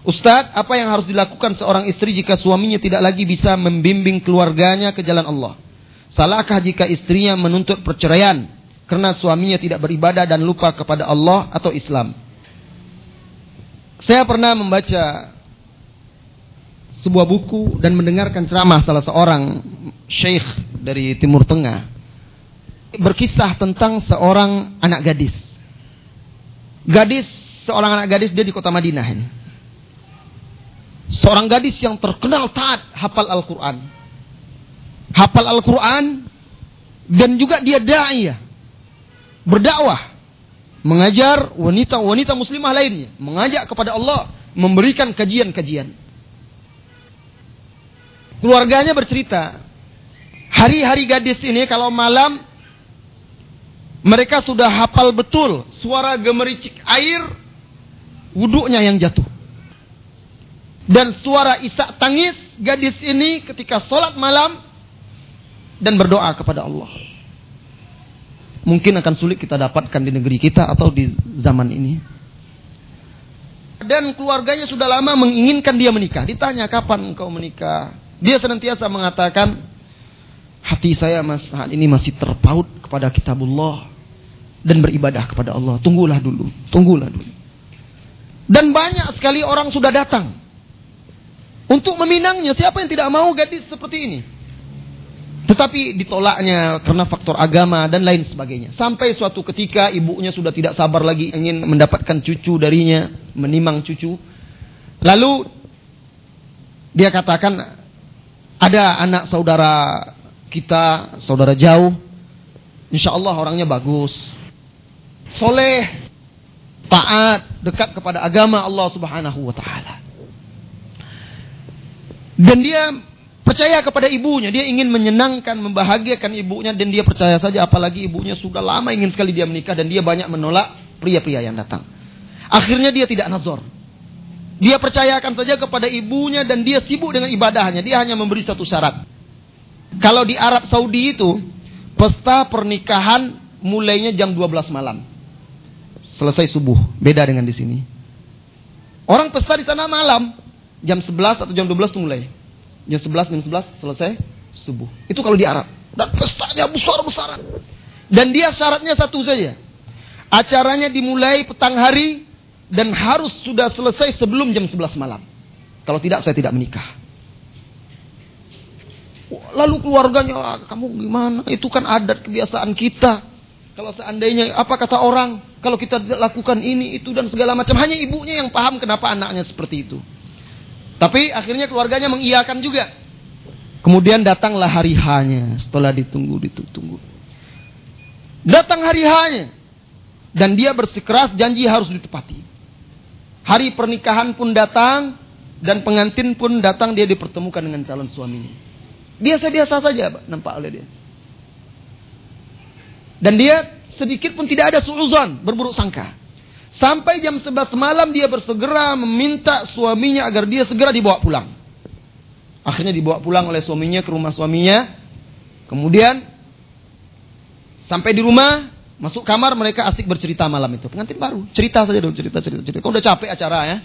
Ustadz, apa yang harus dilakukan seorang istri jika suaminya tidak lagi bisa membimbing keluarganya ke jalan Allah? Salahkah jika istrinya menuntut perceraian karena suaminya tidak beribadah dan lupa kepada Allah atau Islam? Saya pernah membaca sebuah buku dan mendengarkan ceramah salah seorang syekh dari Timur Tengah berkisah tentang seorang anak gadis. Gadis, seorang anak gadis dia di kota Madinah ini. Seorang gadis yang terkenal taat hafal Al-Quran. Hafal Al-Quran dan juga dia da'iyah. Berdakwah mengajar wanita-wanita muslimah lainnya, mengajak kepada Allah, memberikan kajian-kajian. Keluarganya bercerita, hari-hari gadis ini kalau malam mereka sudah hafal betul suara gemericik air wuduknya yang jatuh. Dan suara isak tangis gadis ini ketika sholat malam dan berdoa kepada Allah mungkin akan sulit kita dapatkan di negeri kita atau di zaman ini. Dan keluarganya sudah lama menginginkan dia menikah. Ditanya kapan engkau menikah? Dia senantiasa mengatakan, hati saya mas saat ini masih terpaut kepada kitabullah dan beribadah kepada Allah. Tunggulah dulu, tunggulah dulu. Dan banyak sekali orang sudah datang untuk meminangnya. Siapa yang tidak mau gadis seperti ini? Tetapi ditolaknya karena faktor agama dan lain sebagainya. Sampai suatu ketika ibunya sudah tidak sabar lagi ingin mendapatkan cucu darinya, menimang cucu. Lalu dia katakan ada anak saudara kita, saudara jauh. Insya Allah orangnya bagus. Soleh, taat, dekat kepada agama Allah subhanahu wa ta'ala. Dan dia percaya kepada ibunya. Dia ingin menyenangkan, membahagiakan ibunya dan dia percaya saja apalagi ibunya sudah lama ingin sekali dia menikah dan dia banyak menolak pria-pria yang datang. Akhirnya dia tidak nazar. Dia percayakan saja kepada ibunya dan dia sibuk dengan ibadahnya. Dia hanya memberi satu syarat. Kalau di Arab Saudi itu pesta pernikahan mulainya jam 12 malam. Selesai subuh, beda dengan di sini. Orang pesta di sana malam, jam 11 atau jam 12 itu mulai. Jam 11 jam 11 selesai subuh. Itu kalau di Arab. Dan pestanya besar-besaran. Dan dia syaratnya satu saja. Acaranya dimulai petang hari dan harus sudah selesai sebelum jam 11 malam. Kalau tidak saya tidak menikah. Lalu keluarganya, ah, kamu gimana? Itu kan adat kebiasaan kita. Kalau seandainya apa kata orang, kalau kita lakukan ini itu dan segala macam, hanya ibunya yang paham kenapa anaknya seperti itu. Tapi akhirnya keluarganya mengiyakan juga. Kemudian datanglah hari hanya setelah ditunggu ditunggu. Datang hari hanya dan dia bersikeras janji harus ditepati. Hari pernikahan pun datang dan pengantin pun datang dia dipertemukan dengan calon suaminya. Biasa-biasa saja nampak oleh dia. Dan dia sedikit pun tidak ada suuzon, berburuk sangka. Sampai jam 11 malam dia bersegera meminta suaminya agar dia segera dibawa pulang. Akhirnya dibawa pulang oleh suaminya ke rumah suaminya. Kemudian sampai di rumah, masuk kamar mereka asik bercerita malam itu. Pengantin baru, cerita saja dong, cerita cerita cerita. Kau udah capek acara ya.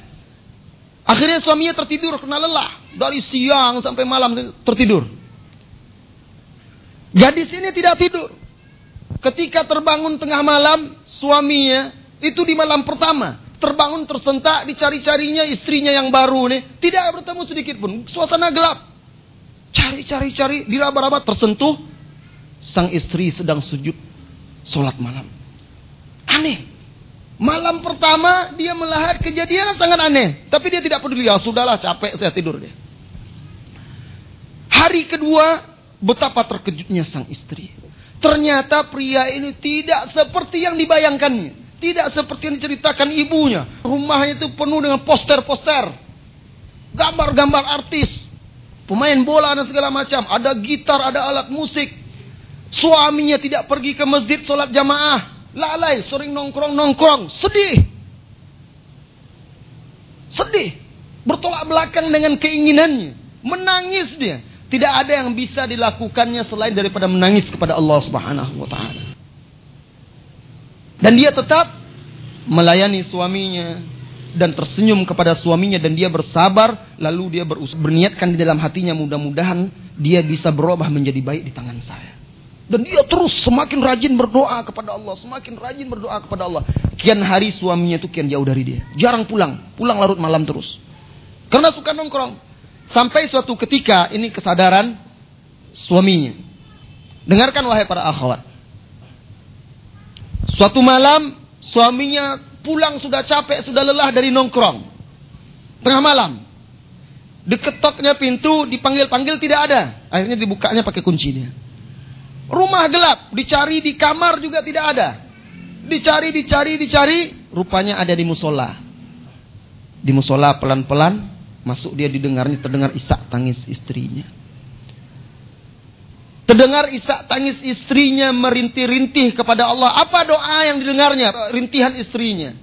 Akhirnya suaminya tertidur karena lelah. Dari siang sampai malam tertidur. Gadis ini tidak tidur. Ketika terbangun tengah malam, suaminya itu di malam pertama. Terbangun tersentak dicari-carinya istrinya yang baru nih. Tidak bertemu sedikit pun. Suasana gelap. Cari-cari cari diraba-raba tersentuh. Sang istri sedang sujud sholat malam. Aneh. Malam pertama dia melihat kejadian sangat aneh. Tapi dia tidak peduli. Ya sudahlah capek saya tidur dia. Hari kedua betapa terkejutnya sang istri. Ternyata pria ini tidak seperti yang dibayangkannya. Tidak seperti yang diceritakan ibunya. Rumahnya itu penuh dengan poster-poster. Gambar-gambar artis. Pemain bola dan segala macam. Ada gitar, ada alat musik. Suaminya tidak pergi ke masjid sholat jamaah. Lalai, sering nongkrong-nongkrong. Sedih. Sedih. Bertolak belakang dengan keinginannya. Menangis dia. Tidak ada yang bisa dilakukannya selain daripada menangis kepada Allah Subhanahu wa taala. Dan dia tetap melayani suaminya, dan tersenyum kepada suaminya dan dia bersabar lalu dia berniatkan di dalam hatinya mudah-mudahan dia bisa berubah menjadi baik di tangan saya. Dan dia terus semakin rajin berdoa kepada Allah, semakin rajin berdoa kepada Allah. Kian hari suaminya itu kian jauh dari dia. Jarang pulang, pulang larut malam terus. Karena suka nongkrong. Sampai suatu ketika ini kesadaran suaminya. Dengarkan wahai para akhwat. Suatu malam suaminya pulang sudah capek, sudah lelah dari nongkrong. Tengah malam. Diketoknya pintu, dipanggil-panggil tidak ada. Akhirnya dibukanya pakai kuncinya. Rumah gelap, dicari di kamar juga tidak ada. Dicari, dicari, dicari, rupanya ada di musola. Di musola pelan-pelan masuk dia didengarnya terdengar isak tangis istrinya. Terdengar isak tangis istrinya merintih-rintih kepada Allah. Apa doa yang didengarnya? Rintihan istrinya.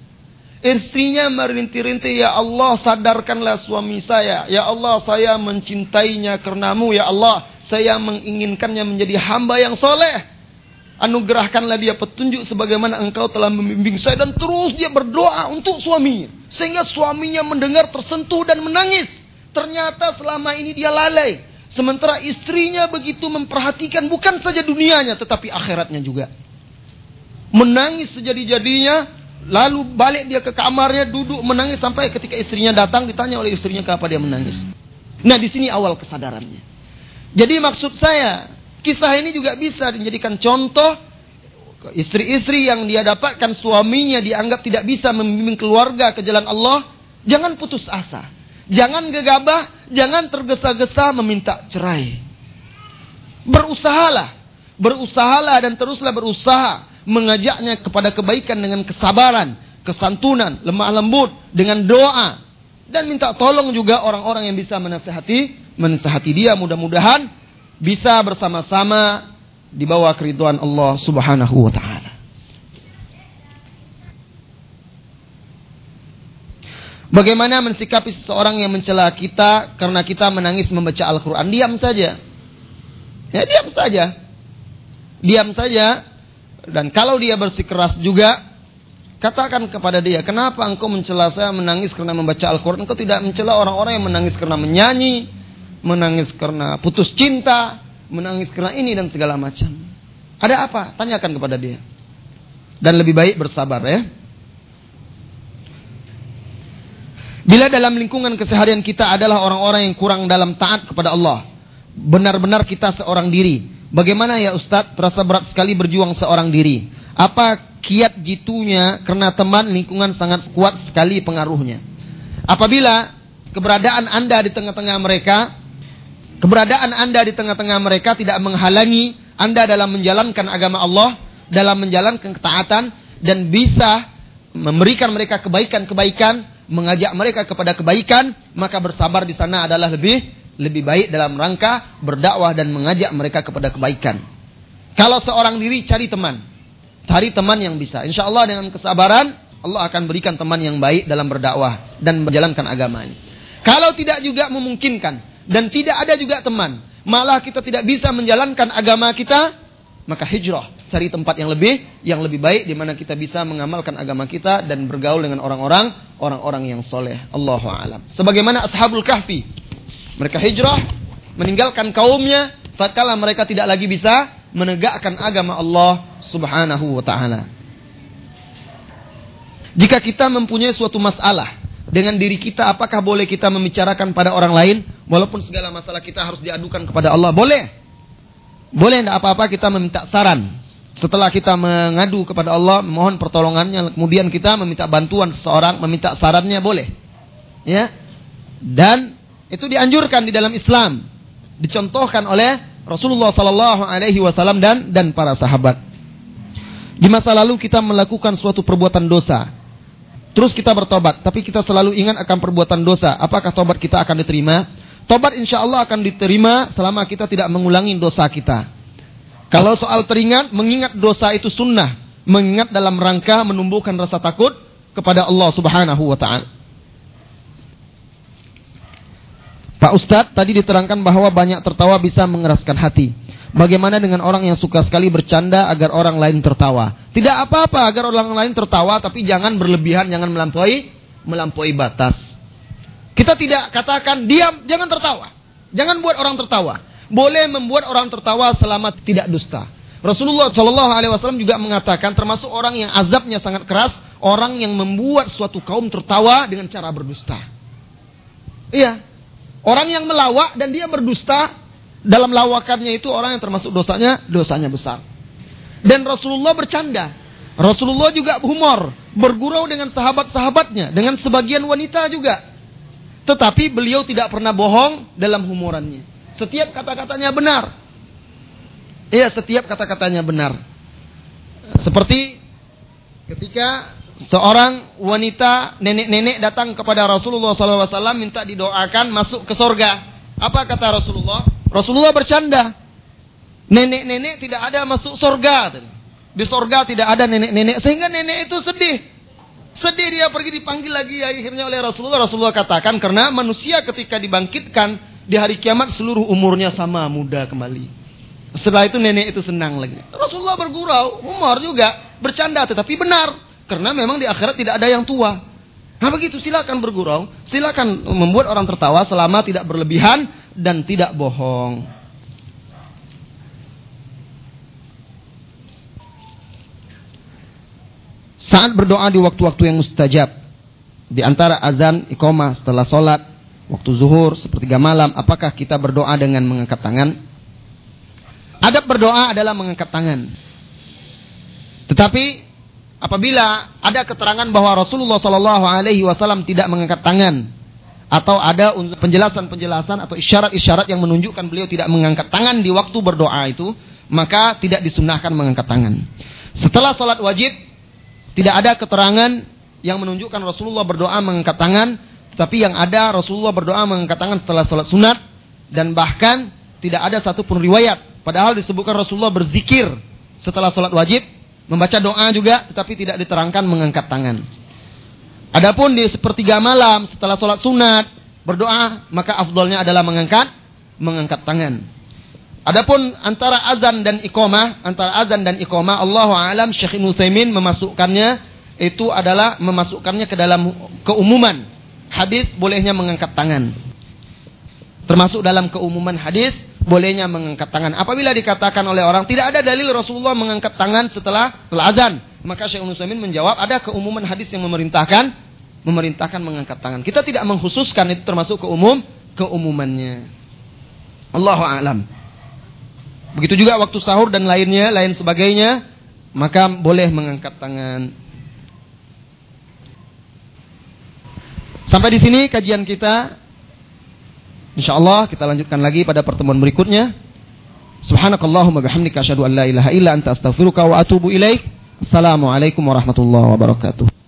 Istrinya merintih-rintih, Ya Allah sadarkanlah suami saya. Ya Allah saya mencintainya karenamu. Ya Allah saya menginginkannya menjadi hamba yang soleh. Anugerahkanlah dia petunjuk sebagaimana engkau telah membimbing saya. Dan terus dia berdoa untuk suaminya. Sehingga suaminya mendengar tersentuh dan menangis. Ternyata selama ini dia lalai. Sementara istrinya begitu memperhatikan bukan saja dunianya tetapi akhiratnya juga. Menangis sejadi-jadinya Lalu balik dia ke kamarnya, duduk menangis sampai ketika istrinya datang ditanya oleh istrinya kenapa dia menangis. Nah, di sini awal kesadarannya. Jadi maksud saya, kisah ini juga bisa dijadikan contoh istri-istri yang dia dapatkan suaminya dianggap tidak bisa membimbing keluarga ke jalan Allah, jangan putus asa. Jangan gegabah, jangan tergesa-gesa meminta cerai. Berusahalah, berusahalah dan teruslah berusaha mengajaknya kepada kebaikan dengan kesabaran, kesantunan, lemah lembut, dengan doa. Dan minta tolong juga orang-orang yang bisa menasihati, menasihati dia mudah-mudahan bisa bersama-sama di bawah keriduan Allah Subhanahu wa taala. Bagaimana mensikapi seseorang yang mencela kita karena kita menangis membaca Al-Quran? Diam saja. Ya, diam saja. Diam saja dan kalau dia bersikeras juga, katakan kepada dia, kenapa engkau mencela saya menangis karena membaca Al-Quran? Engkau tidak mencela orang-orang yang menangis karena menyanyi, menangis karena putus cinta, menangis karena ini dan segala macam. Ada apa? Tanyakan kepada dia. Dan lebih baik bersabar ya. Bila dalam lingkungan keseharian kita adalah orang-orang yang kurang dalam taat kepada Allah, benar-benar kita seorang diri, Bagaimana ya Ustadz? Terasa berat sekali berjuang seorang diri. Apa kiat jitunya karena teman lingkungan sangat kuat sekali pengaruhnya. Apabila keberadaan Anda di tengah-tengah mereka, keberadaan Anda di tengah-tengah mereka tidak menghalangi Anda dalam menjalankan agama Allah, dalam menjalankan ketaatan dan bisa memberikan mereka kebaikan-kebaikan, mengajak mereka kepada kebaikan, maka bersabar di sana adalah lebih lebih baik dalam rangka berdakwah dan mengajak mereka kepada kebaikan. Kalau seorang diri cari teman, cari teman yang bisa. Insya Allah dengan kesabaran Allah akan berikan teman yang baik dalam berdakwah dan menjalankan agama ini. Kalau tidak juga memungkinkan dan tidak ada juga teman, malah kita tidak bisa menjalankan agama kita, maka hijrah, cari tempat yang lebih yang lebih baik di mana kita bisa mengamalkan agama kita dan bergaul dengan orang-orang orang-orang yang soleh. Allahu a'lam. Sebagaimana ashabul kahfi, mereka hijrah, meninggalkan kaumnya, tatkala mereka tidak lagi bisa menegakkan agama Allah Subhanahu wa taala. Jika kita mempunyai suatu masalah dengan diri kita, apakah boleh kita membicarakan pada orang lain walaupun segala masalah kita harus diadukan kepada Allah? Boleh. Boleh tidak apa-apa kita meminta saran. Setelah kita mengadu kepada Allah, mohon pertolongannya, kemudian kita meminta bantuan seseorang, meminta sarannya boleh. Ya. Dan itu dianjurkan di dalam Islam. Dicontohkan oleh Rasulullah sallallahu alaihi wasallam dan dan para sahabat. Di masa lalu kita melakukan suatu perbuatan dosa. Terus kita bertobat, tapi kita selalu ingat akan perbuatan dosa. Apakah tobat kita akan diterima? Tobat insya Allah akan diterima selama kita tidak mengulangi dosa kita. Kalau soal teringat, mengingat dosa itu sunnah. Mengingat dalam rangka menumbuhkan rasa takut kepada Allah subhanahu wa ta'ala. Pak Ustadz tadi diterangkan bahwa banyak tertawa bisa mengeraskan hati. Bagaimana dengan orang yang suka sekali bercanda agar orang lain tertawa? Tidak apa-apa agar orang lain tertawa, tapi jangan berlebihan, jangan melampaui melampaui batas. Kita tidak katakan diam, jangan tertawa. Jangan buat orang tertawa. Boleh membuat orang tertawa selama tidak dusta. Rasulullah Shallallahu Alaihi Wasallam juga mengatakan termasuk orang yang azabnya sangat keras, orang yang membuat suatu kaum tertawa dengan cara berdusta. Iya, orang yang melawak dan dia berdusta dalam lawakannya itu orang yang termasuk dosanya dosanya besar. Dan Rasulullah bercanda. Rasulullah juga humor, bergurau dengan sahabat-sahabatnya, dengan sebagian wanita juga. Tetapi beliau tidak pernah bohong dalam humorannya. Setiap kata-katanya benar. Iya, setiap kata-katanya benar. Seperti ketika seorang wanita nenek-nenek datang kepada Rasulullah SAW minta didoakan masuk ke sorga. Apa kata Rasulullah? Rasulullah bercanda. Nenek-nenek tidak ada masuk sorga. Di sorga tidak ada nenek-nenek. Sehingga nenek itu sedih. Sedih dia pergi dipanggil lagi akhirnya oleh Rasulullah. Rasulullah katakan karena manusia ketika dibangkitkan di hari kiamat seluruh umurnya sama muda kembali. Setelah itu nenek itu senang lagi. Rasulullah bergurau, Umar juga bercanda tetapi benar. Karena memang di akhirat tidak ada yang tua. Nah begitu silakan bergurau, silakan membuat orang tertawa selama tidak berlebihan dan tidak bohong. Saat berdoa di waktu-waktu yang mustajab, di antara azan, iqamah, setelah sholat, waktu zuhur, sepertiga malam, apakah kita berdoa dengan mengangkat tangan? Adab berdoa adalah mengangkat tangan. Tetapi apabila ada keterangan bahwa Rasulullah Shallallahu Alaihi Wasallam tidak mengangkat tangan atau ada penjelasan-penjelasan atau isyarat-isyarat yang menunjukkan beliau tidak mengangkat tangan di waktu berdoa itu, maka tidak disunahkan mengangkat tangan. Setelah sholat wajib, tidak ada keterangan yang menunjukkan Rasulullah berdoa mengangkat tangan, tetapi yang ada Rasulullah berdoa mengangkat tangan setelah sholat sunat dan bahkan tidak ada satupun riwayat Padahal disebutkan Rasulullah berzikir setelah sholat wajib, membaca doa juga, tetapi tidak diterangkan mengangkat tangan. Adapun di sepertiga malam setelah sholat sunat berdoa, maka afdolnya adalah mengangkat mengangkat tangan. Adapun antara azan dan iqamah, antara azan dan iqamah, Allah alam Syekh Ibnu memasukkannya itu adalah memasukkannya ke dalam keumuman hadis bolehnya mengangkat tangan. Termasuk dalam keumuman hadis bolehnya mengangkat tangan. Apabila dikatakan oleh orang tidak ada dalil Rasulullah mengangkat tangan setelah setelah azan, maka Syekh Nusaimin menjawab ada keumuman hadis yang memerintahkan memerintahkan mengangkat tangan. Kita tidak mengkhususkan itu termasuk keumum keumumannya. Allahu a'lam. Begitu juga waktu sahur dan lainnya, lain sebagainya, maka boleh mengangkat tangan. Sampai di sini kajian kita Insyaallah kita lanjutkan lagi pada pertemuan berikutnya. Subhanakallahumma bihamdika asyhadu an la ilaha illa anta astaghfiruka wa atubu ilaik. Assalamualaikum warahmatullahi wabarakatuh.